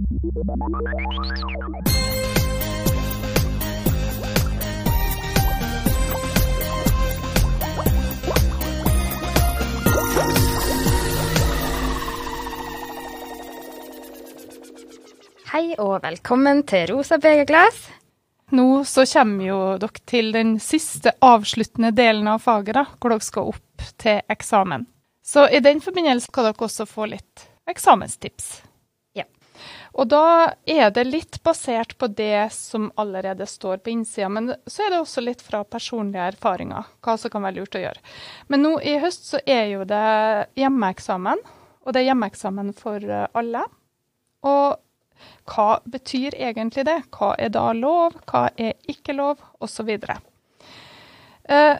Hei og velkommen til Rosa begerglass. Nå så kommer jo dere til den siste avsluttende delen av faget, da, hvor dere skal opp til eksamen. Så i den forbindelse skal dere også få litt eksamenstips. Og da er det litt basert på det som allerede står på innsida, men så er det også litt fra personlige erfaringer, hva som kan være lurt å gjøre. Men nå i høst så er jo det hjemmeeksamen, og det er hjemmeeksamen for eh, alle. Og hva betyr egentlig det? Hva er da lov, hva er ikke lov, osv. Eh,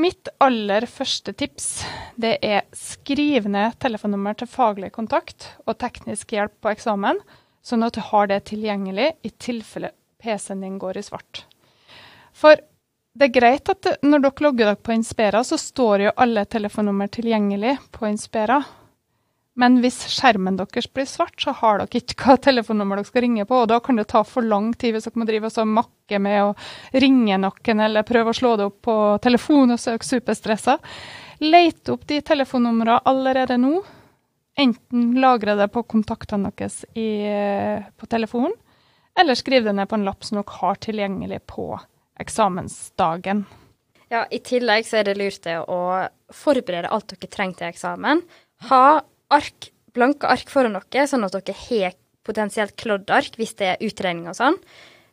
mitt aller første tips det er skriv ned telefonnummer til faglig kontakt og teknisk hjelp på eksamen, sånn at du har det tilgjengelig i tilfelle PC-en din går i svart. For det er greit at når dere logger dere på Inspera, så står jo alle telefonnummer tilgjengelig på Inspera. Men hvis skjermen deres blir svart, så har dere ikke hva telefonnummer dere skal ringe på. Og da kan det ta for lang tid hvis dere må drive og makke med å ringe noen eller prøve å slå det opp på telefon og søke superstressa. Let opp de telefonnumrene allerede nå. Enten lagre det på kontaktene deres i, på telefonen, eller skriv det ned på en lapp som dere har tilgjengelig på eksamensdagen. Ja, I tillegg så er det lurt å forberede alt dere trenger til eksamen. Ha ark, blanke ark foran dere, sånn at dere har potensielt kladdark hvis det er utregning og sånn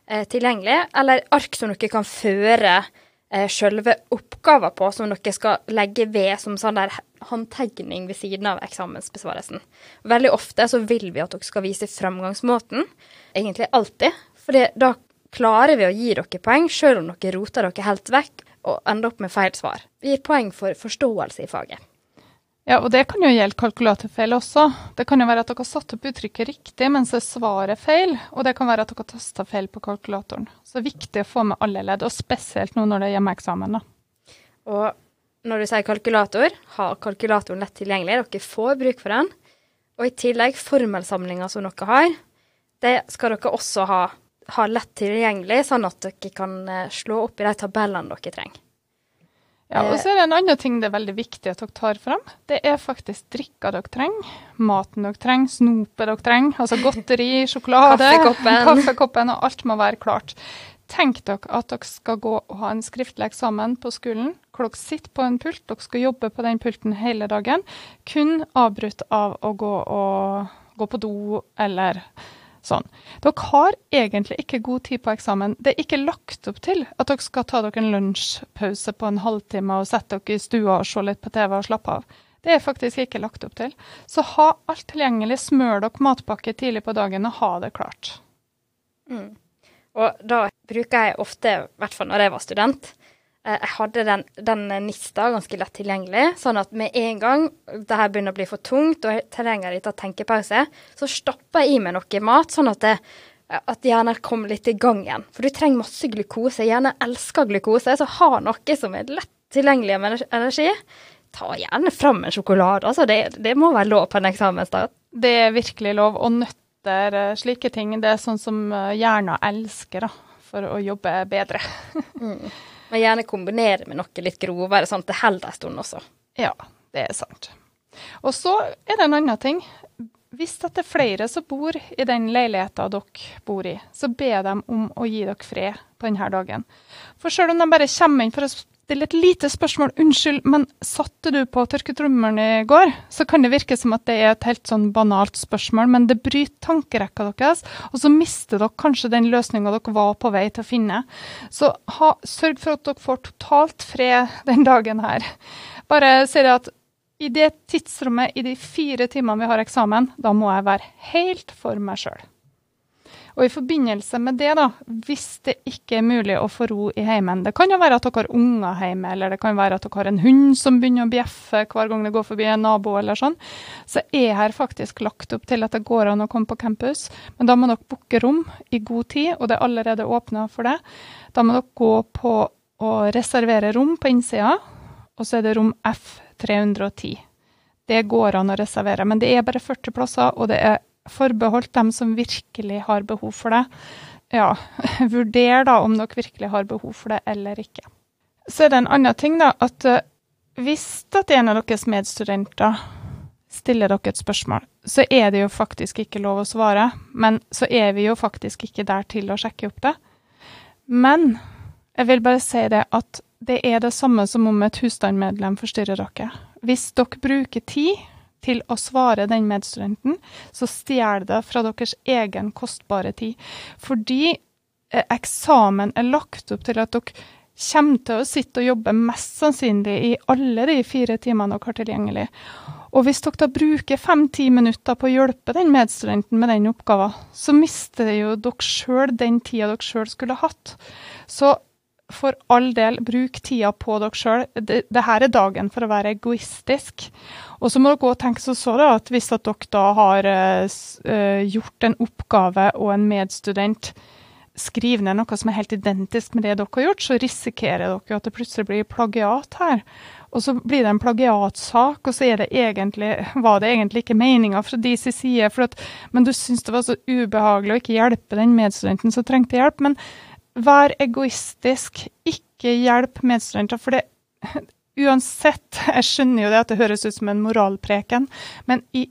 eh, tilgjengelig, eller ark som dere kan føre eh, selve oppgaven på, som dere skal legge ved som sånn der håndtegning ved siden av eksamensbesvarelsen. Veldig ofte så vil vi at dere skal vise framgangsmåten, egentlig alltid, for da klarer vi å gi dere poeng, selv om dere roter dere helt vekk og ender opp med feil svar. Vi gir poeng for forståelse i faget. Ja, og det kan jo gjelde kalkulatorfeil også. Det kan jo være at dere har satt opp uttrykket riktig, mens svaret er feil. Og det kan være at dere har tasta feil på kalkulatoren. Så det er viktig å få med alle ledd, og spesielt nå når det er hjemmeeksamen. da. Og når du sier kalkulator, har kalkulatoren lett tilgjengelig. Dere får bruk for den. Og i tillegg formelsamlinga som dere har, det skal dere også ha, ha lett tilgjengelig, sånn at dere kan eh, slå opp i de tabellene dere trenger. Ja, og så er det en annen ting det er veldig viktig at dere tar fram. Det er faktisk drikka dere trenger, maten dere trenger, snopet dere trenger. Altså godteri, sjokolade, kaffekoppen. kaffekoppen, og alt må være klart. Tenk dere at dere skal gå og ha en skriftlig eksamen på skolen, hvor dere sitter på en pult, dere skal jobbe på den pulten hele dagen, kun avbrutt av å gå, og, gå på do eller Sånn. Dere har egentlig ikke god tid på eksamen. Det er ikke lagt opp til at dere skal ta dere en lunsjpause på en halvtime og sette dere i stua og se litt på TV og slappe av. Det er faktisk ikke lagt opp til. Så ha alt tilgjengelig. Smør dere matpakke tidlig på dagen og ha det klart. Mm. Og da bruker jeg ofte, i hvert fall når jeg var student, jeg hadde den, den, nista ganske lett tilgjengelig, sånn at med en gang det her begynner å bli for tungt og jeg trenger litt av tenkepause, så stapper jeg i meg noe mat, sånn at det at hjernen kommer litt i gang igjen. For du trenger masse glukose. Hjernen elsker glukose, så ha noe som er lett tilgjengelig med energi. Ta gjerne fram en sjokolade. Altså, det, det må være lov på en eksamensdag. Det er virkelig lov. Og nøtter, eh, slike ting, det er sånn som eh, hjernen elsker da, for å jobbe bedre. mm. Men gjerne kombinere med noe litt grovere, sånn at det holder en stund også. Ja, det er sant. Og så er det en annen ting. Hvis det er flere som bor i den leiligheten dere bor i, så be dem om å gi dere fred på denne dagen. For selv om de bare kommer inn for å stille et lite spørsmål. Unnskyld, men satte du på tørketrommelen i går? Så kan det virke som at det er et helt sånn banalt spørsmål, men det bryter tankerekka deres, og så mister dere kanskje den løsninga dere var på vei til å finne. Så ha, sørg for at dere får totalt fred den dagen her. Bare si det at i det tidsrommet, i de fire timene vi har eksamen, da må jeg være helt for meg sjøl. Og i forbindelse med det, da, hvis det ikke er mulig å få ro i heimen Det kan jo være at dere har unger hjemme, eller det kan være at dere har en hund som begynner å bjeffe hver gang det går forbi en nabo, eller sånn. Så er her faktisk lagt opp til at det går an å komme på campus. Men da må dere booke rom i god tid, og det er allerede åpna for det. Da må dere gå på å reservere rom på innsida, og så er det rom F310. Det går an å reservere, men det er bare 40 plasser, og det er forbeholdt dem som virkelig har behov for det. Ja, vurder da om dere virkelig har behov for det eller ikke. Så er det en annen ting, da, at uh, hvis at en av deres medstudenter stiller dere et spørsmål, så er det jo faktisk ikke lov å svare. Men så er vi jo faktisk ikke der til å sjekke opp det. Men jeg vil bare si det at det er det samme som om et husstandmedlem forstyrrer dere. Hvis dere bruker tid til å svare den medstudenten, så stjeler det fra deres egen kostbare tid. Fordi eh, eksamen er lagt opp til at dere kommer til å sitte og jobbe mest sannsynlig i alle de fire timene dere har tilgjengelig. Og hvis dere da bruker fem-ti minutter på å hjelpe den medstudenten med den oppgaven, så mister jo dere sjøl den tida dere sjøl skulle hatt. Så for all del, bruk tida på dere sjøl. Dette er dagen for å være egoistisk. Og så må dere òg tenke så da, at hvis at dere da har uh, gjort en oppgave og en medstudent skriver ned noe som er helt identisk med det dere har gjort, så risikerer dere at det plutselig blir plagiat her. Og så blir det en plagiatsak, og så det egentlig, var det egentlig ikke meninga fra de sin side, at, men du syns det var så ubehagelig å ikke hjelpe den medstudenten som trengte hjelp. Men vær egoistisk, ikke hjelp medstudenter. For det Uansett, jeg skjønner jo det at det høres ut som en moralpreken, men i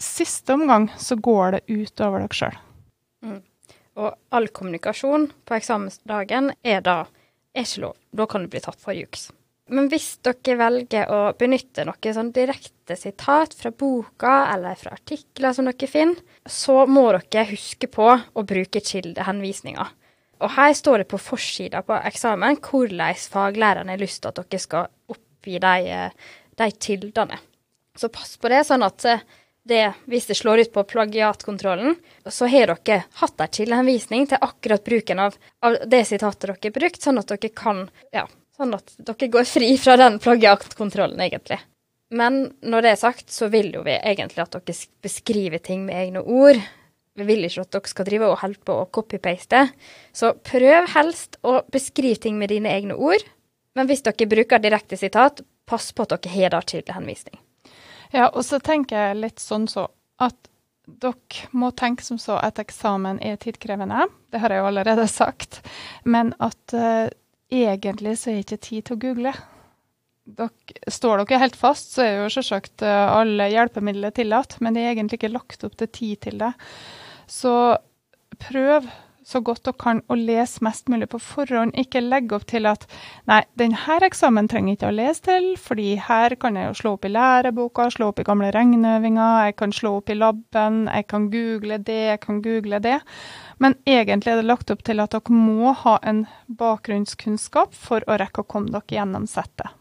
siste omgang så går det ut over dere sjøl. Mm. Og all kommunikasjon på eksamensdagen er da er ikke lov. Da kan du bli tatt for juks. Men hvis dere velger å benytte noe sånn direkte sitat fra boka eller fra artikler som dere finner, så må dere huske på å bruke kildehenvisninger. Og her står det på forsida på eksamen hvordan faglærerne har lyst til at dere skal oppgi de, de kildene. Så pass på det, sånn at det, hvis det slår ut på plagiatkontrollen, så har dere hatt en kildehenvisning til akkurat bruken av, av, det sitatet dere har brukt, sånn at dere kan ja, sånn at dere går fri fra den plagiatkontrollen, egentlig. Men når det er sagt, så vil jo vi egentlig at dere beskriver ting med egne ord vi vil ikke at dere skal drive og holde på å copy-paste. Så prøv helst å beskrive ting med dine egne ord. Men hvis dere bruker direkte sitat, pass på at dere har tydelig henvisning. Ja, og så tenker jeg litt sånn så at dere må tenke som så at eksamen er tidkrevende. Det har jeg jo allerede sagt. Men at uh, egentlig så er ikke tid til å google. Dere, står dere helt fast, så er jo selvsagt uh, alle hjelpemidler tillatt, men det er egentlig ikke lagt opp til tid til det. Så prøv så godt dere kan å lese mest mulig på forhånd. Ikke legg opp til at nei, denne eksamen trenger jeg ikke å lese til, fordi her kan jeg jo slå opp i læreboka, slå opp i gamle regneøvinger, jeg kan slå opp i laben, jeg kan google det, jeg kan google det. Men egentlig er det lagt opp til at dere må ha en bakgrunnskunnskap for å rekke å komme dere gjennom settet.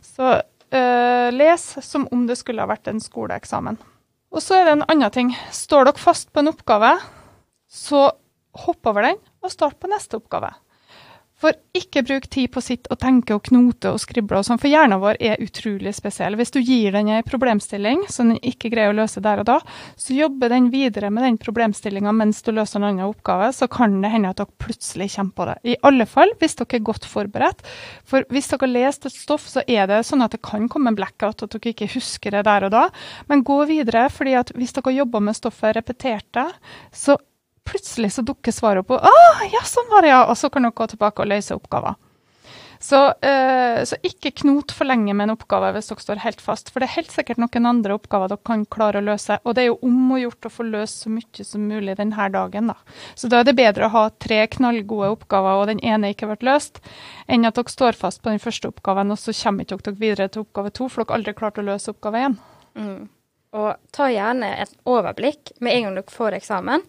Så øh, les som om det skulle ha vært en skoleeksamen. Og så er det en annen ting. Står dere fast på en oppgave, så hopp over den og start på neste oppgave. For ikke bruk tid på å sitte og tenke og knote og skrible og sånn, for hjernen vår er utrolig spesiell. Hvis du gir den en problemstilling som den ikke greier å løse der og da, så jobber den videre med den problemstillinga mens du løser en annen oppgave, så kan det hende at dere plutselig kommer på det. I alle fall hvis dere er godt forberedt. For hvis dere har lest et stoff, så er det sånn at det kan komme en blackout, at dere ikke husker det der og da. Men gå videre, fordi at hvis dere jobber med stoffet repetert det, så plutselig så dukker svaret opp, og ah, ja, sånn var det, ja, og så kan dere gå tilbake og løse oppgaver. Så, eh, så, ikke knot for lenge med en oppgave hvis dere står helt fast, for det er helt sikkert noen andre oppgaver dere kan klare å løse. Og det er jo om å gjort å få løst så mye som mulig denne dagen, da. Så da er det bedre å ha tre knallgode oppgaver, og den ene ikke ble løst, enn at dere står fast på den første oppgaven, og så kommer ikke dere videre til oppgave to, for dere aldri klarte å løse oppgave én. Mm. Og ta gjerne et overblikk med en gang dere får eksamen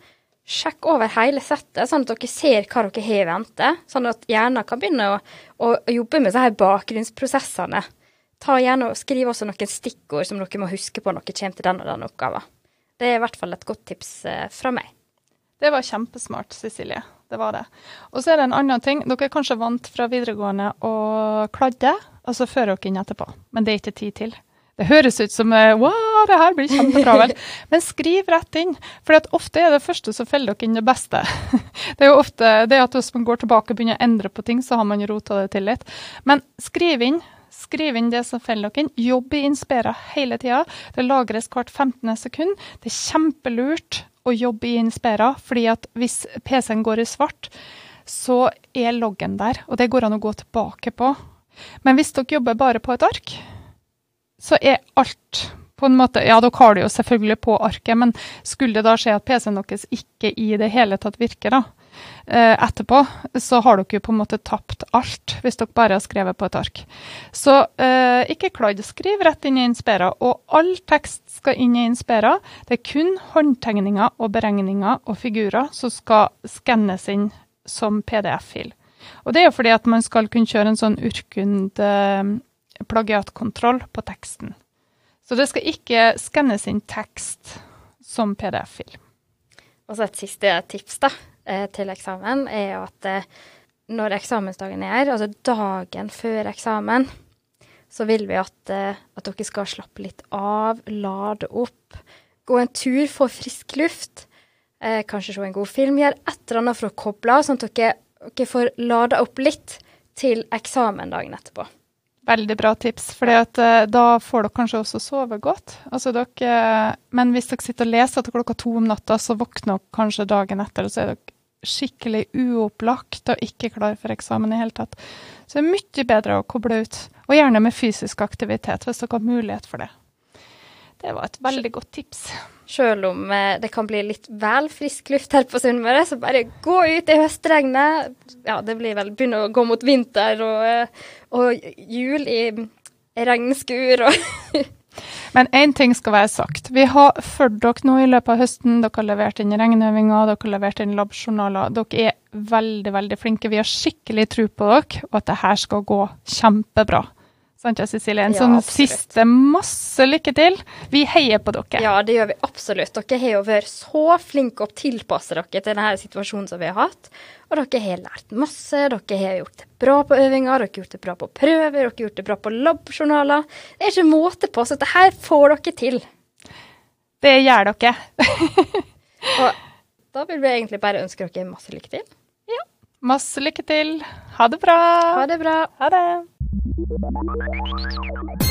Sjekk over hele settet, sånn at dere ser hva dere har i vente. Sånn at hjernen kan begynne å, å, jobbe med disse bakgrunnsprosessene. Ta gjerne og Skriv også noen stikkord som dere må huske på når dere kommer til den og den oppgaven. Det er i hvert fall et godt tips eh, fra meg. Det var kjempesmart, Cecilie. Det var det. Og så er det en annen ting. Dere er kanskje vant fra videregående å kladde, altså før dere inn etterpå. Men det er ikke tid til. Det høres ut som eh, wow, det her blir kjempetravelt. Men skriv rett inn. For ofte er det første som feller dere inn det beste. Det er jo ofte det at hvis man går tilbake og begynner å endre på ting, så har man rota det til litt. Men skriv inn. Skriv inn det som feller dere inn. Jobb i Inspira hele tida. Det lagres hvert 15. sekund. Det er kjempelurt å jobbe i Inspira, fordi at hvis PC-en går i svart, så er loggen der, og det går an å gå tilbake på. Men hvis dere jobber bare på et ark, så er alt på en måte, Ja, dere har det jo selvfølgelig på arket, men skulle det da skje at PC-en deres ikke i det hele tatt virker, da, eh, etterpå, så har dere jo på en måte tapt alt, hvis dere bare har skrevet på et ark. Så eh, ikke kladd, skriv rett inn i Inspera, og all tekst skal inn i Inspera. Det er kun håndtegninger og beregninger og figurer som skal skannes inn som PDF-fil. Og det er jo fordi at man skal kunne kjøre en sånn urkund eh, plagiatkontroll på teksten. Så det skal ikke skannes inn tekst som PDF-fil. Og så et siste tips da, eh, til eksamen er jo at eh, når eksamensdagen er altså dagen før eksamen, så vil vi at, eh, at dere skal slappe litt av, lade opp, gå en tur, få frisk luft, kanskje se en god film, Gjør et eller annet for å koble av, sånn at dere, dere får lada opp litt til eksamen dagen etterpå. Veldig bra tips, for uh, da får dere kanskje også sove godt. Altså dere, men hvis dere sitter og leser til klokka to om natta, så våkner dere kanskje dagen etter, og så er dere skikkelig uopplagt og ikke klar for eksamen i hele tatt. Så det er mye bedre å koble ut, og gjerne med fysisk aktivitet, hvis dere har mulighet for det. Det var et veldig godt tips. Selv om eh, det kan bli litt vel frisk luft her på Sunnmøre, så bare gå ut i høstregnet. Ja, det blir vel begynne å gå mot vinter og, eh, og jul i, i regnskur og Men én ting skal være sagt. Vi har fulgt dere nå i løpet av høsten. Dere har levert inn regneøvinger, dere har levert inn labjournaler. Dere er veldig, veldig flinke. Vi har skikkelig tro på dere, og at det her skal gå kjempebra. Sant, Cecilie? En ja, sånn absolutt. siste masse lykke til. Vi heier på dere. Ja, det gjør vi absolutt. Dere har jo vært så flinke og tilpasset dere til denne situasjonen som vi har hatt. Og dere har lært masse. Dere har gjort det bra på øvinger, dere har gjort det bra på prøver, dere har gjort det bra på labjournaler. Det er ikke måte på, så dette får dere til. Det gjør dere. og da vil vi egentlig bare ønske dere masse lykke til. Ja. Masse lykke til. Ha det bra. Ha det bra. Ha det. Thank you.